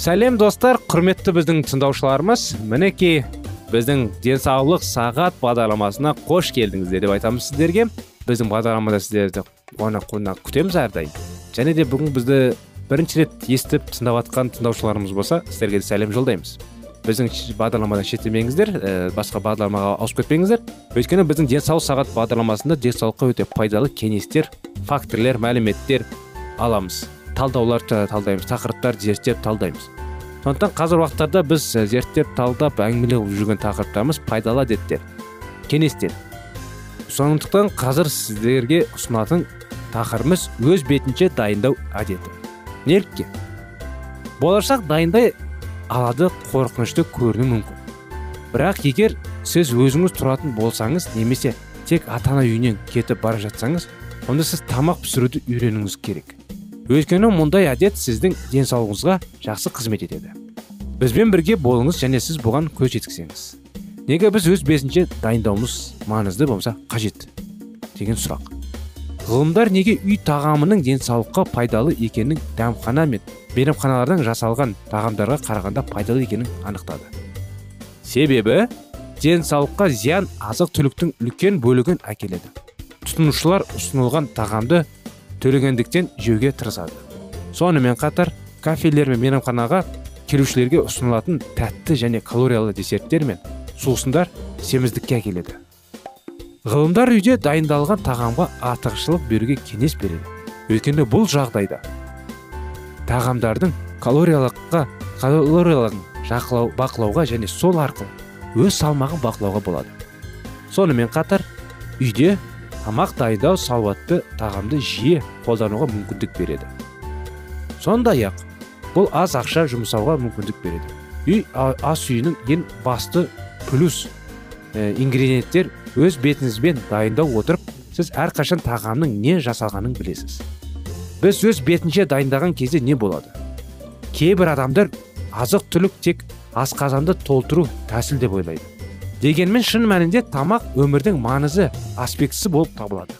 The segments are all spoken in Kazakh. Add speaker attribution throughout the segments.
Speaker 1: Сәлем достар құрметті біздің тыңдаушыларымыз. Мінекей біздің денсаулық сағат бағдарламасына қош келдіңіздер деп айтамыз сіздерге. Біздің бағдарламада сіздерді қуана қуана күтеміз әрдайым. Және де бүгін бізді бірінші рет естіп тыңдап жатқан тыңдаушыларымыз болса сіздерге де сәлем жолдаймыз. Біздің бағдарламадан шеттемеңіздер ә, басқа бағдарламаға ауысып кетпеңіздер. Өйткені біздің денсаулық сағат бағдарламасында денсаулыққа өте пайдалы кеңестер факторлер мәліметтер аламыз. Талдаулар талдаймыз тақырыптар зерттеп талдаймыз. Сондықтан қазір уақыттарда біз зерттеп талдап әңгімелеп жүрген тақырыптарымыз пайдалы әдеттер кеңестер. Сондықтан қазір сіздерге ұсынатын тақырыбымыз өз бетінше дайындау әдеті. Нелікке? Болашақ дайындай алады қорқынышты көріну мүмкін. Бірақ егер сіз өзіңіз тұратын болсаңыз немесе тек ата ана үйінен кетіп бара жатсаңыз онда сіз тамақ пісіруді үйренуіңіз керек. Өйткені мұндай әдет сіздің денсаулығыңызға жақсы қызмет етеді. Бізбен бірге болыңыз және сіз бұған көз жеткізсеңіз. Неге біз өз бесінше дайындауымыз маңызды болса қажет деген сұрақ. Ғылымдар неге үй тағамының денсаулыққа пайдалы екенін дәмхана мен мейрамханалардан жасалған тағамдарға қарағанда пайдалы екенін анықтады. Себебі денсаулыққа зиян азық түліктің үлкен бөлігін әкеледі. Тұтынушылар ұсынылған тағамды төлегендіктен жеуге тырысады. Сонымен қатар кафелер мен мейрамханаға келушілерге ұсынылатын тәтті және калориялы десерттер мен сусындар семіздікке әкеледі. Ғылымдар үйде дайындалған тағамға артықшылық беруге кеңес береді. Өйткені бұл жағдайда тағамдардың калориялыққа калориялығын жақлау, бақылауға және сол арқылы өз салмағын бақылауға болады. Сонымен қатар үйде тамақ дайындау салауатты тағамды жиі қолдануға мүмкіндік береді. Сондай ақ бұл аз ақша жұмсауға мүмкіндік береді. Үй ас үйінің ең басты плюс ингредиенттер өз бетіңізбен дайындау отырып сіз әрқашан тағамның не жасалғанын білесіз. Біз өз бетінше дайындаған кезде не болады? Кейбір адамдар азық түлік тек асқазанды толтыру тәсіл деп ойлайды. Дегенмен шын мәнінде тамақ өмірдің маңызы аспектісі болып табылады.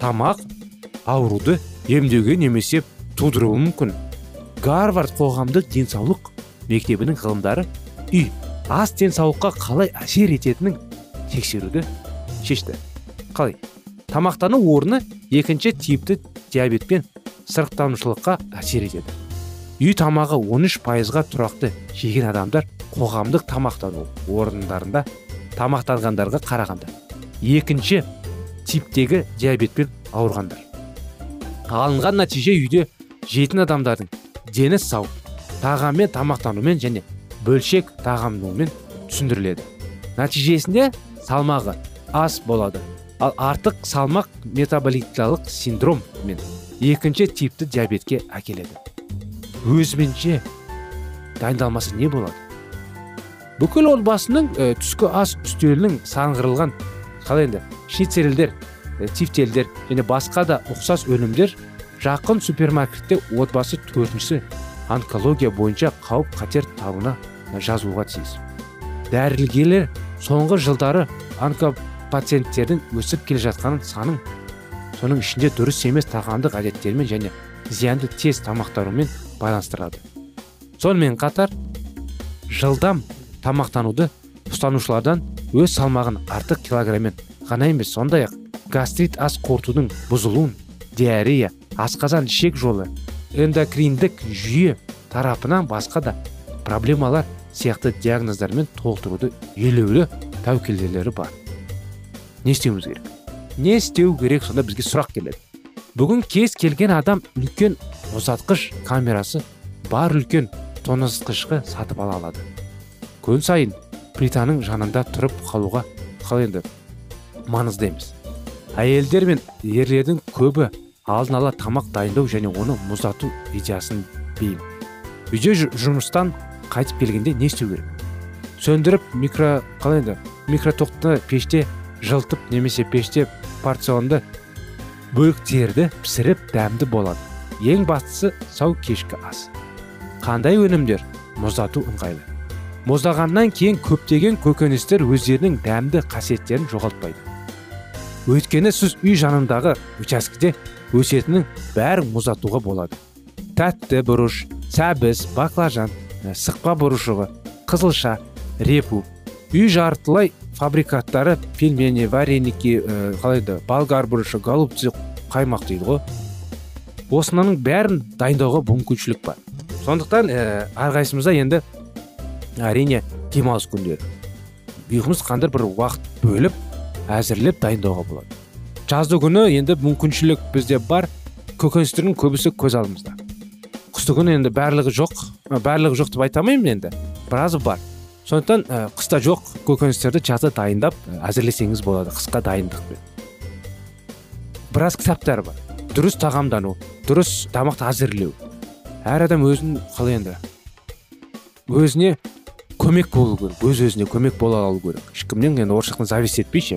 Speaker 1: Тамақ ауруды емдеуге немесе тудыруы мүмкін. Гарвард қоғамдық денсаулық мектебінің ғылымдары үй ас денсаулыққа қалай әсер ететінін тексеруді шешті. Қалай? Тамақтану орны екінші типті диабетпен сырықтанушылыққа әсер етеді. Үй тамағы 13 пайызға тұрақты жеген адамдар қоғамдық тамақтану орындарында тамақтанғандарға қарағанда екінші типтегі диабетпен ауырғандар. Алынған нәтиже үйде жейтін адамдардың дені сау тағаммен тамақтанумен және бөлшек тағамнумен түсіндіріледі. Нәтижесінде салмағы аз болады. Ал артық салмақ метаболикалық синдром мен екінші типті диабетке әкеледі. Өзіменше дайындалмаса не болады? Бүкіл отбасының ә, түскі ас үстелінің саңғырылған қалай енді шницельдер ә, және басқа да ұқсас өнімдер жақын супермаркетте отбасы төртінші онкология бойынша қауіп қатер табына жазуға тиіс. Дәрігерлер соңғы жылдары онкопациенттердің өсіп келе жатқанын санын соның ішінде дұрыс емес тағамдық әдеттермен және зиянды тез тамақтанумен байланыстырады. Сонымен қатар жылдам тамақтануды ұстанушылардан өз салмағын артық килограммен ғана емес сондай ақ гастрит ас қорытудың бұзылуын диарея асқазан ішек жолы эндокриндік жүйе тарапынан басқа да проблемалар сияқты диагноздармен толтыруды елеулі тәуекелдері бар. Не істеуіміз керек? Не істеу керек сонда бізге сұрақ келеді. Бүгін кез келген адам үлкен ұзатқыш камерасы бар үлкен тоңазытқышты сатып ала алады. Күн сайын плитаның жанында тұрып қалуға қалай енді маңызды емес. Әйелдер мен ерлердің көбі алдын ала тамақ дайындау және оны мұздату идеясын бейім. Үйде жұмыстан қайтып келгенде не істеу керек? Сөндіріп микро қалай енді микротоқты пеште жылытып немесе пеште порционды бөліктерді пісіріп дәмді болады. Ең бастысы сау кешкі ас. Қандай өнімдер мұздату ыңғайлы? Мұздағаннан кейін көптеген көкөністер өздерінің дәмді қасиеттерін жоғалтпайды. Өйткені сіз үй жанындағы учаскеде өсетінін бәрін мұздатуға болады. Тәтті бұрыш сәбіз баклажан ә, сықпа бұрышығы қызылша репу. Үй жартылай фабрикаттары пельмени вареники ә, қалай еді? Болгар бұрышы голубцы қаймақ дейді ғой. Осының бәрін дайындауға мүмкіншілік бар. Сондықтан ә, әрқайсымызда енді әрине демалыс күндері. Ұйқымыз қандай бір уақыт бөліп әзірлеп дайындауға болады. Жазды күні енді мүмкіншілік бізде бар көкөністердің көбісі көз алдымызда. Қысты күні енді барлығы жоқ барлығы жоқ деп айта алмаймын енді біразы бар. Сондықтан қыста жоқ көкөністерді жазда дайындап әзірлесеңіз болады қысқа дайындықпен біраз кітаптар бар. Дұрыс тағамдану дұрыс тамақты әзірлеу. Әр адам өзін қалай енді? Өзіне көмек болу керек өз өзіне көмек бола алу керек. Ешкімнен енді орысша айтқанда зависть етпей ше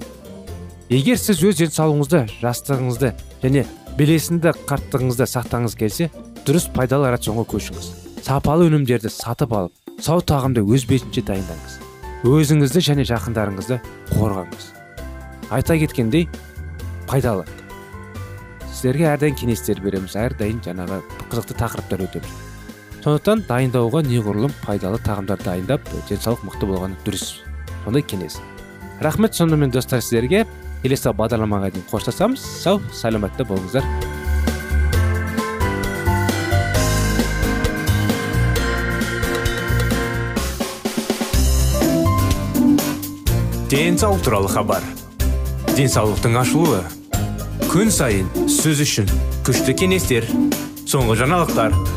Speaker 1: егер сіз өз денсаулығыңызды жастығыңызды және белесінді қарттығыңызды сақтағыңыз келсе дұрыс пайдалы рационға көшіңіз. Сапалы өнімдерді сатып алып сау тағамды өз бетінше дайындаңыз. Өзіңізді және жақындарыңызды қорғаңыз. Айта кеткендей пайдалы. Сіздерге әрдайым кеңестер береміз әрдайым жаңағы қызықты тақырыптар өтеміз. Сондықтан дайындауға неғұрлым пайдалы тағамдар дайындап денсаулық мықты болғаны дұрыс. Сондай кеңес. Рахмет сонымен достар сіздерге. Келесі бағдарламаға дейін қоштасамыз. Сау саламатта болыңыздар.
Speaker 2: Денсаулық туралы хабар. Денсаулықтың ашылуы. Күн сайын сөз үшін күшті кеңестер соңғы жаңалықтар.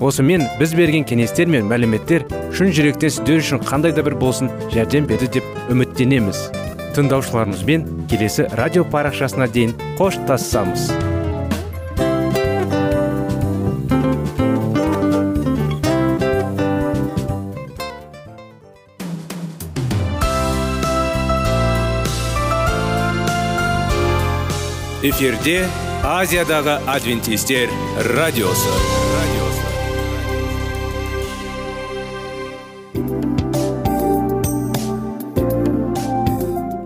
Speaker 1: Осымен біз берген кеңестер мен мәліметтер шын жүректен сіздер үшін қандай да бір болсын жәрдем берді деп үміттенеміз. Тыңдаушыларымызбен келесі радио парақшасына дейін қоштассамыз
Speaker 2: эфирде азиядағы адвентистер радиосы.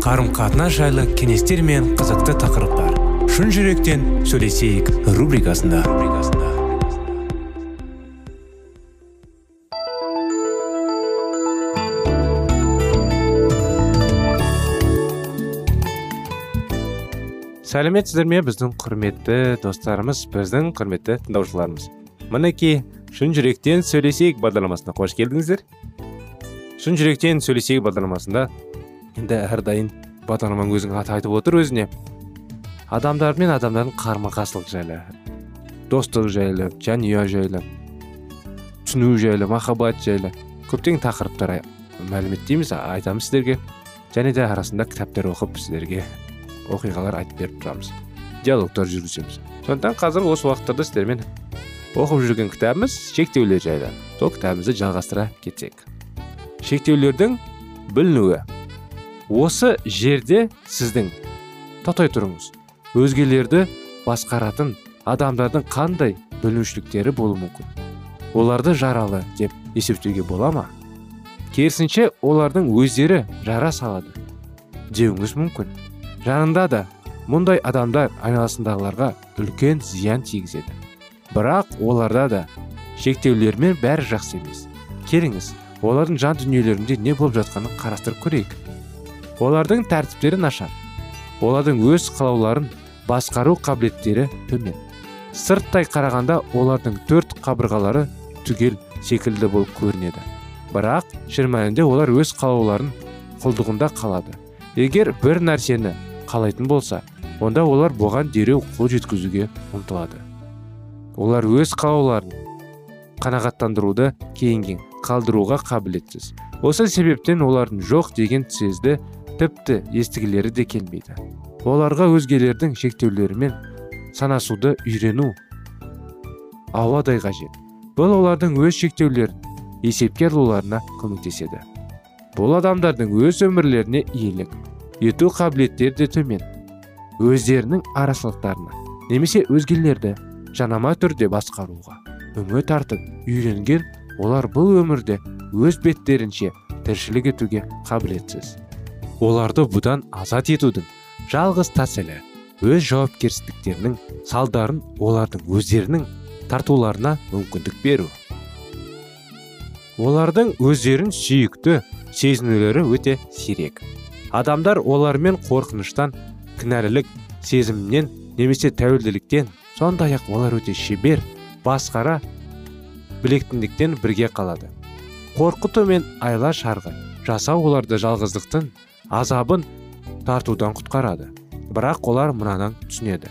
Speaker 2: Қарым қатынас жайлы кеңестер мен қызықты тақырыптар. Шын жүректен сөйлесейік рубрикасында.
Speaker 1: Сәлеметсіздер ме біздің құрметті достарымыз біздің құрметті тыңдаушыларымыз. Мінекей шын жүректен сөйлесейік бағдарламасына қош келдіңіздер. Шын жүректен сөйлесейік бағдарламасында енді әрдайым бағдарламаның өзінің аты айтып отыр өзіне. Адамдар мен адамдардың қарама қайшылығы жайлы достық жайлы жанұя жайлы түсіну жайлы махаббат жайлы көптеген тақырыптар мәліметтейміз айтамыз сіздерге. Және де арасында кітаптар оқып сіздерге оқиғалар айтып беріп тұрамыз. Диалогтар жүргіземіз. Сондықтан қазір осы уақыттарда сіздермен оқып жүрген кітабымыз шектеулер жайлы. Сол кітабымызды жалғастыра кетсек. Шектеулердің білінуі. Осы жерде сіздің тоқтай тұрыңыз өзгелерді басқаратын адамдардың қандай білушіліктері болуы мүмкін? Оларды жаралы деп есептеуге бола ма? Керісінше олардың өздері жара салады деуіңіз мүмкін. Жанында да мұндай адамдар айналасындағыларға үлкен зиян тигізеді. Бірақ оларда да шектеулермен бәрі жақсы емес. Келіңіз олардың жан дүниелерінде не болып жатқанын қарастырып көрейік. Олардың тәртіптері нашар. Олардың өз қалауларын басқару қабілеттері төмен. Сырттай қарағанда олардың төрт қабырғалары түгел секілді болып көрінеді. Бірақ шын олар өз қалауларын құлдығында қалады. Егер бір нәрсені қалайтын болса онда олар бұған дереу қол жеткізуге ұмтылады. Олар өз қалауларын қанағаттандыруды кейінге қалдыруға қабілетсіз. Осы себептен олардың жоқ деген сөзді тіпті естігілері де келмейді. Оларға өзгелердің шектеулерімен санасуды үйрену ауадай қажет. Бұл олардың өз шектеулерін есепке алуларына көмектеседі. Бұл адамдардың өз өмірлеріне иелік ету қабілеттері де төмен. Өздерінің арашылықтарына немесе өзгелерді жанама түрде басқаруға үміт артып үйренген олар бұл өмірде өз беттерінше тіршілік етуге қабілетсіз. Оларды бұдан азат етудің жалғыз тәсілі өз жауапкершіліктерінің салдарын олардың өздерінің тартуларына мүмкіндік беру. Олардың өздерін сүйікті сезінулері өте сирек. Адамдар олармен қорқыныштан кінәлілік сезімнен немесе тәуелділіктен сондай ақ олар өте шебер басқара білектіндіктен бірге қалады. Қорқыту мен айла шарғы жасау оларды жалғыздықтың азабын тартудан құтқарады. Бірақ олар мынадан түсінеді.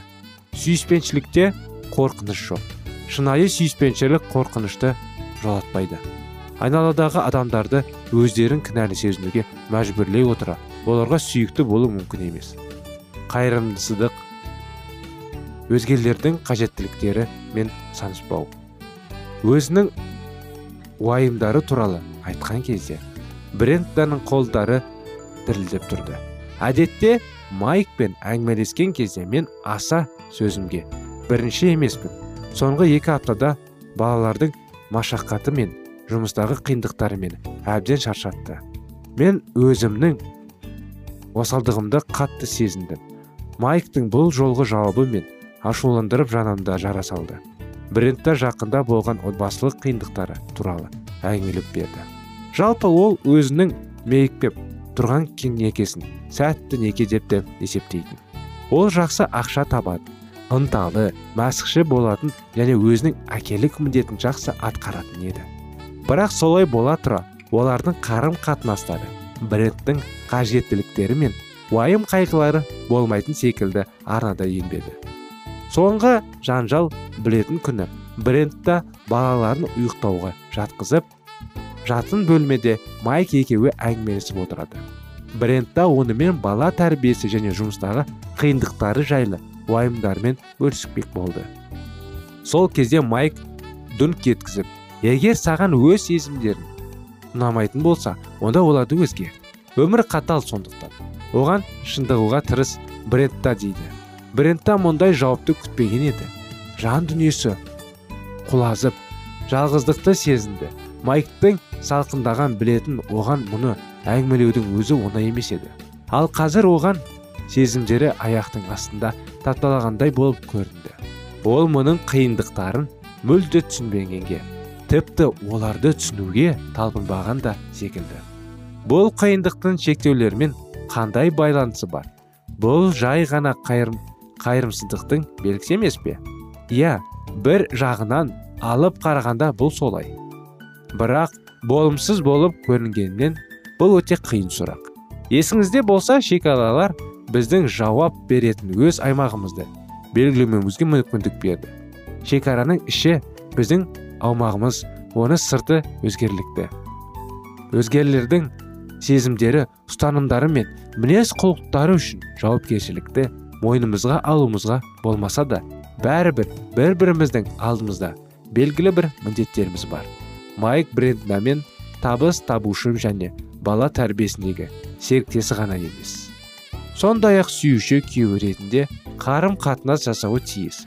Speaker 1: Сүйіспеншілікте қорқыныш жоқ. Шынайы сүйіспеншілік қорқынышты жолатпайды айналадағы адамдарды өздерін кінәлі сезінуге мәжбүрлей отыра. Оларға сүйікті болу мүмкін емес. Қайырымдысыздық өзгелердің қажеттіліктері мен санаспау өзінің уайымдары туралы айтқан кезде брендтаның қолдары дірілдеп тұрды. Әдетте майкпен әңгімелескен кезде мен аса сөзімге бірінші емеспін. Соңғы екі аптада балалардың машаққаты мен жұмыстағы қиындықтарымен әбден шаршатты. Мен өзімнің осалдығымды қатты сезіндім. Майктың бұл жолғы жауабы мен ашуландырып жанымда жара салды. Брендта жақында болған отбасылық қиындықтары туралы әңгімелеп берді. Жалпы ол өзінің мейікпеп тұрған некесін сәтті неке деп те есептейтін. Ол жақсы ақша табады ынталы мәсіхші болатын және өзінің әкелік міндетін жақсы атқаратын еді. Бірақ солай бола тұра олардың қарым қатынастары брендтің қажеттіліктері мен уайым қайғылары болмайтын секілді арнада енбеді. Соңғы жанжал білетін күні брендта балаларын ұйықтауға жатқызып жатын бөлмеде майк екеуі әңгімелесіп отырады. Брендта онымен бала тәрбиесі және жұмыстағы қиындықтары жайлы уайымдармен бөліспек болды. Сол кезде майк дүнк еткізіп егер саған өз сезімдерің ұнамайтын болса онда оларды өзге. Өмір қатал сондықтан. Оған шындығуға тырыс бретта дейді. Брендтан мұндай жауапты күтпеген еді. Жан дүниесі құлазып жалғыздықты сезінді. Майктың салқындаған білетін оған мұны әңгімелеудің өзі оңай емес еді. Ал қазір оған сезімдері аяқтың астында тапталағандай болып көрінді. Ол мұның қиындықтарын мүлде түсінбегенге тіпті оларды түсінуге талпынбаған да секілді. Бұл қиындықтың шектеулермен қандай байланысы бар? Бұл жай ғана қайырым, қайырымсыздықтың белгісі емес пе? Иә бір жағынан алып қарағанда бұл солай. Бірақ болымсыз болып көрінгенмен бұл өте қиын сұрақ. Есіңізде болса шекаралар біздің жауап беретін өз аймағымызды белгілеуімізге мүмкіндік берді. Шекараның іші біздің аумағымыз оны сырты өзгерлікті. Өзгелердің сезімдері ұстанымдары мен мінез құлықтары үшін жауапкершілікті мойнымызға алуымызға болмаса да бәрібір бір біріміздің алдымызда белгілі бір міндеттеріміз бар. Майк бренднамен табыс табушы және бала тәрбиесіндегі серіктесі ғана емес. Сондай ақ сүйуші күйеуі ретінде қарым қатынас жасауы тиіс.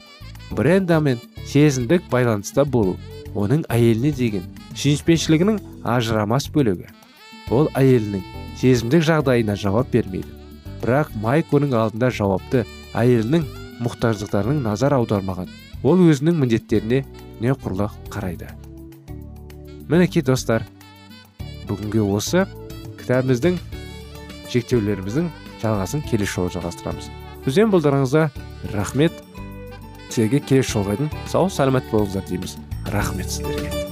Speaker 1: Брендамен сезімдік байланыста болу оның әйеліне деген сүйіспеншілігінің ажырамас бөлігі. Ол әйелінің сезімдік жағдайына жауап бермейді. Бірақ майк оның алдында жауапты әйелінің мұқтаждықтарының назар аудармаған. Ол өзінің міндеттеріне неқұрлы қарайды. Мінекей достар бүгінгі осы кітабымыздың шектеулеріміздің жалғасын келесі жолы жалғастырамыз. Бізбен болдарыңызға рахмет. Сіздерге келесі жолға дейін сау саламат болыңыздар дейміз. Рахмет сіздерге.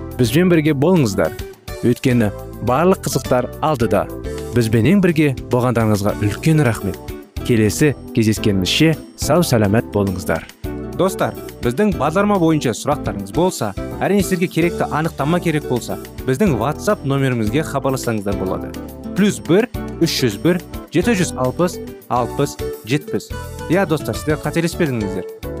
Speaker 1: бізбен бірге болыңыздар. Өйткені барлық қызықтар алдыда бізбенен бірге болғандарыңызға үлкен рахмет. Келесі кездескенімізше сау сәлемет болыңыздар. Достар біздің бағдарлама бойынша сұрақтарыңыз болса әрине сіздерге керекті анықтама керек болса біздің whatsapp нөмірімізге хабарлассаңыздар болады. Плюс бір үш жүз бір жеті жүз алпыс алпыс жетпіс. Иә достар сіздер қателеспедіңіздер.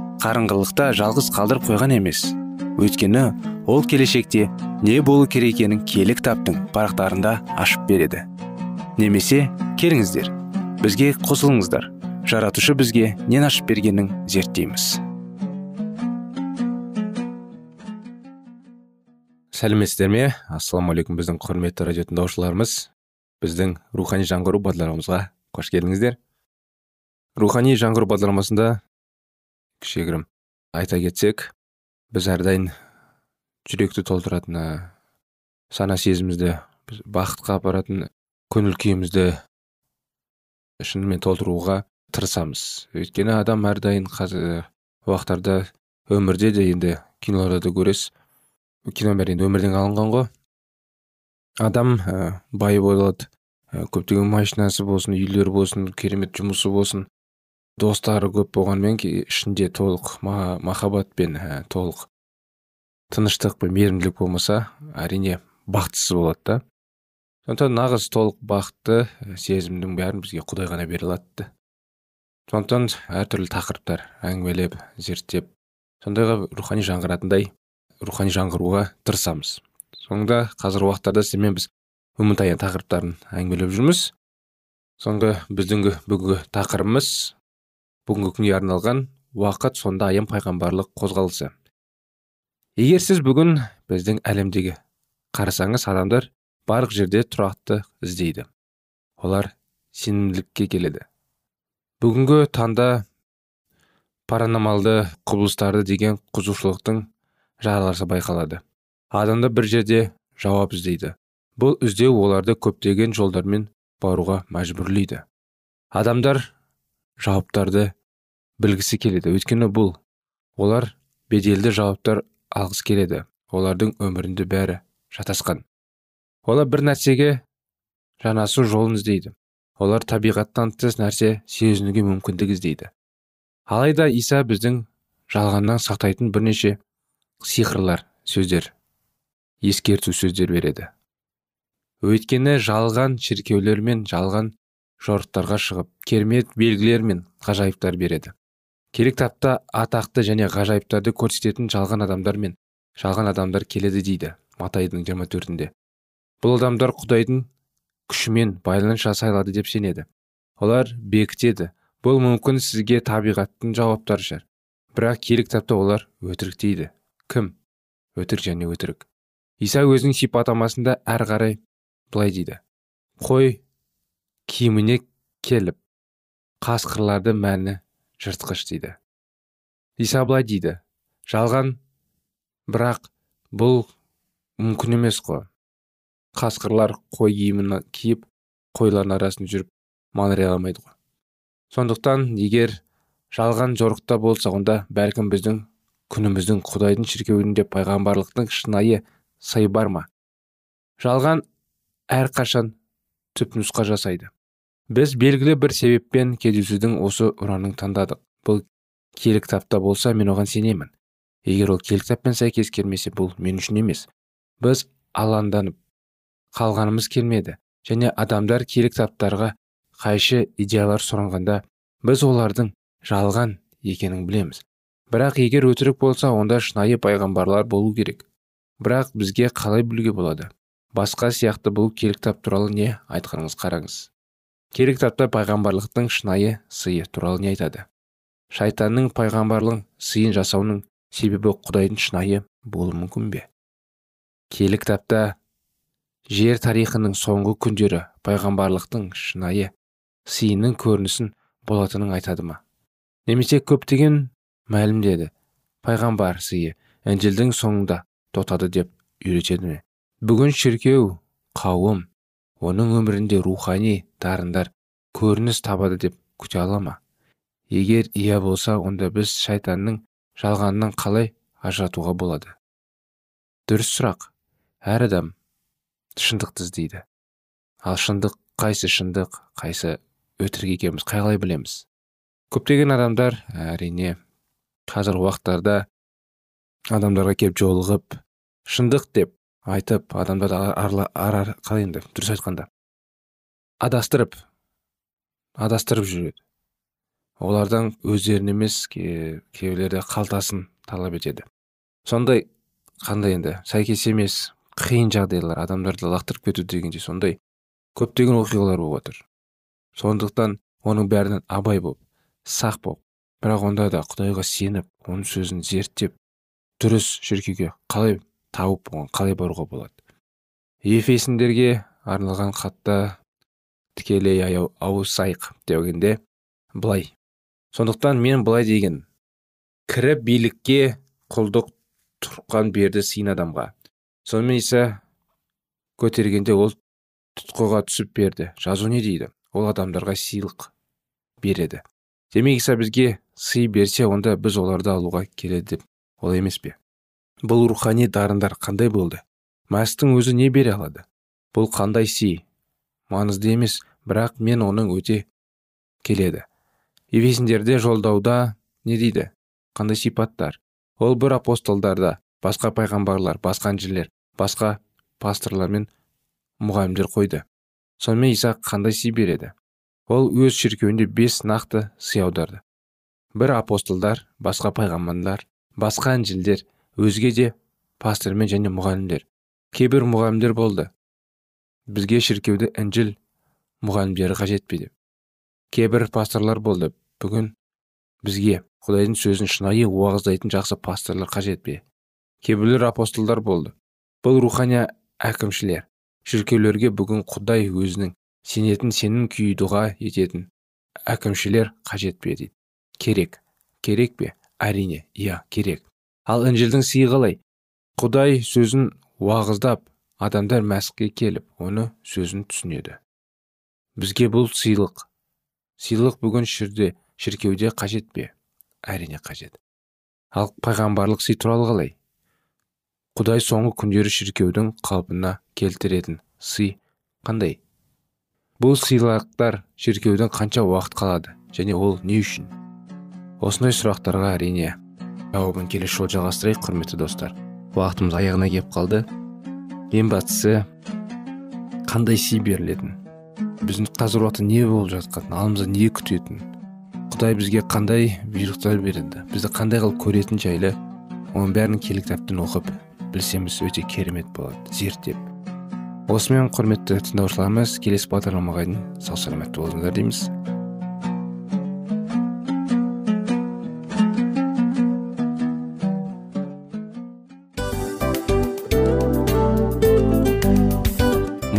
Speaker 1: қарыңғылықта жалғыз қалдырып қойған емес. Өйткені ол келешекте не болу керек екенін киелі кітаптың парақтарында ашып береді. Немесе келіңіздер бізге қосылыңыздар. Жаратушы бізге нен ашып бергенін зерттейміз. Сәлеметсіздер ме? Ассалаумағалейкум біздің құрметті радио тыңдаушыларымыз. Біздің рухани жаңғыру бағдарламамызға қош келдіңіздер. Рухани жаңғыру бағдарламасында кішігірім. Айта кетсек біз әрдайым жүректі толтыратын ә, сана сезімізді біз бақытқа апаратын көңіл күйімізді шынымен толтыруға тырысамыз. Өйткені адам әрдайым қазір уақыттарда өмірде де енді киноларда да көресіз. Кино бәрі енді өмірден алынған ғой. Адам ә, бай болады ә, көптеген машинасы болсын үйлері болсын керемет жұмысы болсын. Достары көп болғанымен ішінде толық махаббат пен ә, толық тыныштық пен мейірімділік болмаса әрине бақытсыз болады да. Сондықтан нағыз толық бақытты сезімнің бәрін бізге құдай ғана бере алады сондықтан әртүрлі тақырыптар әңгімелеп зерттеп сондайға рухани жаңғыратындай рухани жаңғыруға тырысамыз. Соңында қазіргі уақыттарда сіздермен біз үміт аян тақырыптарын әңгімелеп жүрміз. Соңғы біздің бүгінгі тақырыбымыз бүгінгі күнге арналған уақыт сонда аян пайғамбарлық қозғалысы егер сіз бүгін біздің әлемдегі қарасаңыз адамдар барлық жерде тұрақты іздейді. Олар сенімділікке келеді. Бүгінгі таңда паранормалды құбылыстарды деген қызушылықтың жарылғасы байқалады. Адамдар бір жерде жауап іздейді. Бұл іздеу оларды көптеген жолдармен баруға мәжбүрлейді. Адамдар жауаптарды білгісі келеді. Өйткені бұл олар беделді жауаптар алғысы келеді. Олардың өмірінде бәрі шатасқан олар бір нәрсеге жанасу жолын іздейді. Олар табиғаттан тыс нәрсе сезінуге мүмкіндік іздейді. Алайда иса біздің жалғаннан сақтайтын бірнеше сиқырлар сөздер ескерту сөздер береді. Өйткені жалған шіркеулер мен жалған жорықтарға шығып кермет белгілер мен ғажайыптар береді. Керек тапта атақты және ғажайыптарды көрсететін жалған адамдар мен жалған адамдар келеді дейді матайдың жиырма төртінде. Бұл адамдар құдайдың күшімен байланыс жасай алады деп сенеді. Олар бекітеді. Бұл мүмкін сізге табиғаттың жауаптары шығар. Бірақ киелі кітапта олар өтірік дейді. Кім? Өтірік және өтірік. Иса өзінің сипаттамасында әр қарай былай дейді. Қой киіміне келіп қасқырларды мәні жыртқыш дейді. Иса былай дейді. Жалған бірақ бұл мүмкін емес қой. Қасқырлар қой киімін киіп қойлардың арасында жүріп маңырай алмайды ғой. Сондықтан егер жалған жорықта болса онда бәлкім біздің күніміздің құдайдың шіркеуінде пайғамбарлықтың шынайы сый бар ма? Жалған әрқашан түпнұсқа жасайды. Біз белгілі бір себеппен кездесудің осы ұранын таңдадық. Бұл киелі кітапта болса мен оған сенемін. Егер ол киелі кітаппен сәйкес келмесе бұл мен үшін емес. Біз алаңданып қалғанымыз келмеді. Және адамдар киелі кітаптарға қайшы идеялар сұранғанда біз олардың жалған екенін білеміз. Бірақ егер өтірік болса онда шынайы пайғамбарлар болу керек. Бірақ бізге қалай білуге болады? Басқа сияқты бұл киелі кітап туралы не айтқаныңыз қараңыз. Киелі кітапта пайғамбарлықтың шынайы сыйы туралы не айтады? Шайтанның пайғамбарлың сыйын жасауының себебі құдайдың шынайы болуы мүмкін бе? Киелі кітапта жер тарихының соңғы күндері пайғамбарлықтың шынайы сыйының көрінісін болатынын айтады ма? Немесе көптеген мәлімдеді пайғамбар сыйы інжілдің соңында тотады деп үйретеді ме? Бүгін шіркеу қауым оның өмірінде рухани дарындар көрініс табады деп күте ала ма? Егер иә болса онда біз шайтанның жалғанынан қалай ажыратуға болады? Дұрыс сұрақ. Әр адам шындықты іздейді. Ал шындық қайсы шындық қайсы өтірік екеніміз қалай білеміз? Көптеген адамдар әрине қазіргі уақыттарда адамдарға келіп жолығып шындық деп айтып адамдарды ар, қалай енді дұрыс айтқанда. Адастырып адастырып жүреді. Олардан өздерін емес кейбіреулері қалтасын талап етеді. Сондай қандай енді сәйкес емес қиын жағдайлар адамдарды лақтырып кету дегенде сондай көптеген оқиғалар болып жатыр сондықтан оның бәрінен абай болып сақ болып бірақ онда да құдайға сеніп оның сөзін зерттеп дұрыс шіркеуге қалай тауып оған қалай баруға болады? Ефесіндерге арналған хатта тікелей ауысайық дегенде былай. Сондықтан мен былай деген. Кіріп билікке құлдық тұрқан берді сыйын адамға. Сонымен иса көтергенде ол тұтқыға түсіп берді. Жазу не дейді? Ол адамдарға сыйлық береді. Демек иса бізге сый берсе онда біз оларды алуға келеді деп ол емес пе? Бұл рухани дарындар қандай болды? Мәстің өзі не бере алады? Бұл қандай сый маңызды емес бірақ мен оның өте келеді. Ефесіндерде жолдауда не дейді? Қандай сипаттар? Ол бір апостолдарда басқа пайғамбарлар басқа әншілер басқа пасторлар мен мұғалімдер қойды. Сонымен иса қандай сый береді? Ол өз шіркеуінде бес нақты сый аударды. Бір апостолдар басқа пайғамбарлар басқа әншілдер өзге де пастормен және мұғалімдер. Кейбір мұғалімдер болды. Бізге шіркеуді інжіл мұғалімдері қажет пе деп. Кейбір пасторлар болды. Бүгін бізге құдайдың сөзін шынайы уағыздайтын жақсы пасторлар қажет пе? Кейбіреулер апостолдар болды. Бұл рухани әкімшілер. Шіркеулерге бүгін құдай өзінің сенетін сенім күй дұға ететін әкімшілер қажет пе дейді. Керек. Керек пе? Әрине. Иә керек. Ал інжілдің сыйы қалай? Құдай сөзін уағыздап адамдар мәсіхке келіп оны сөзін түсінеді. Бізге бұл сыйлық. Сыйлық бүгін шірде шіркеуде қажет пе? Әрине қажет. Ал пайғамбарлық сый туралы қалай? Құдай соңғы күндері шіркеудің қалпына келтіретін сый қандай? Бұл сыйлықтар шіркеудің қанша уақыт қалады? Және ол не үшін? Осындай сұрақтарға әрине жауабын келесі жолы жалғастырайық құрметті достар уақытымыз аяғына келіп қалды ең бастысы қандай сый берілетін біздің қазір уақытта не болып жатқанын алдымызда не күтетін құдай бізге қандай бұйрықтар береді бізді қандай қылып көретін жайлы оның бәрін киелі кітаптан оқып білсеміз өте керемет болады зерттеп осымен құрметті тыңдаушыларымыз келесі бағдарламаға дейін сау саламатты болыңыздар дейміз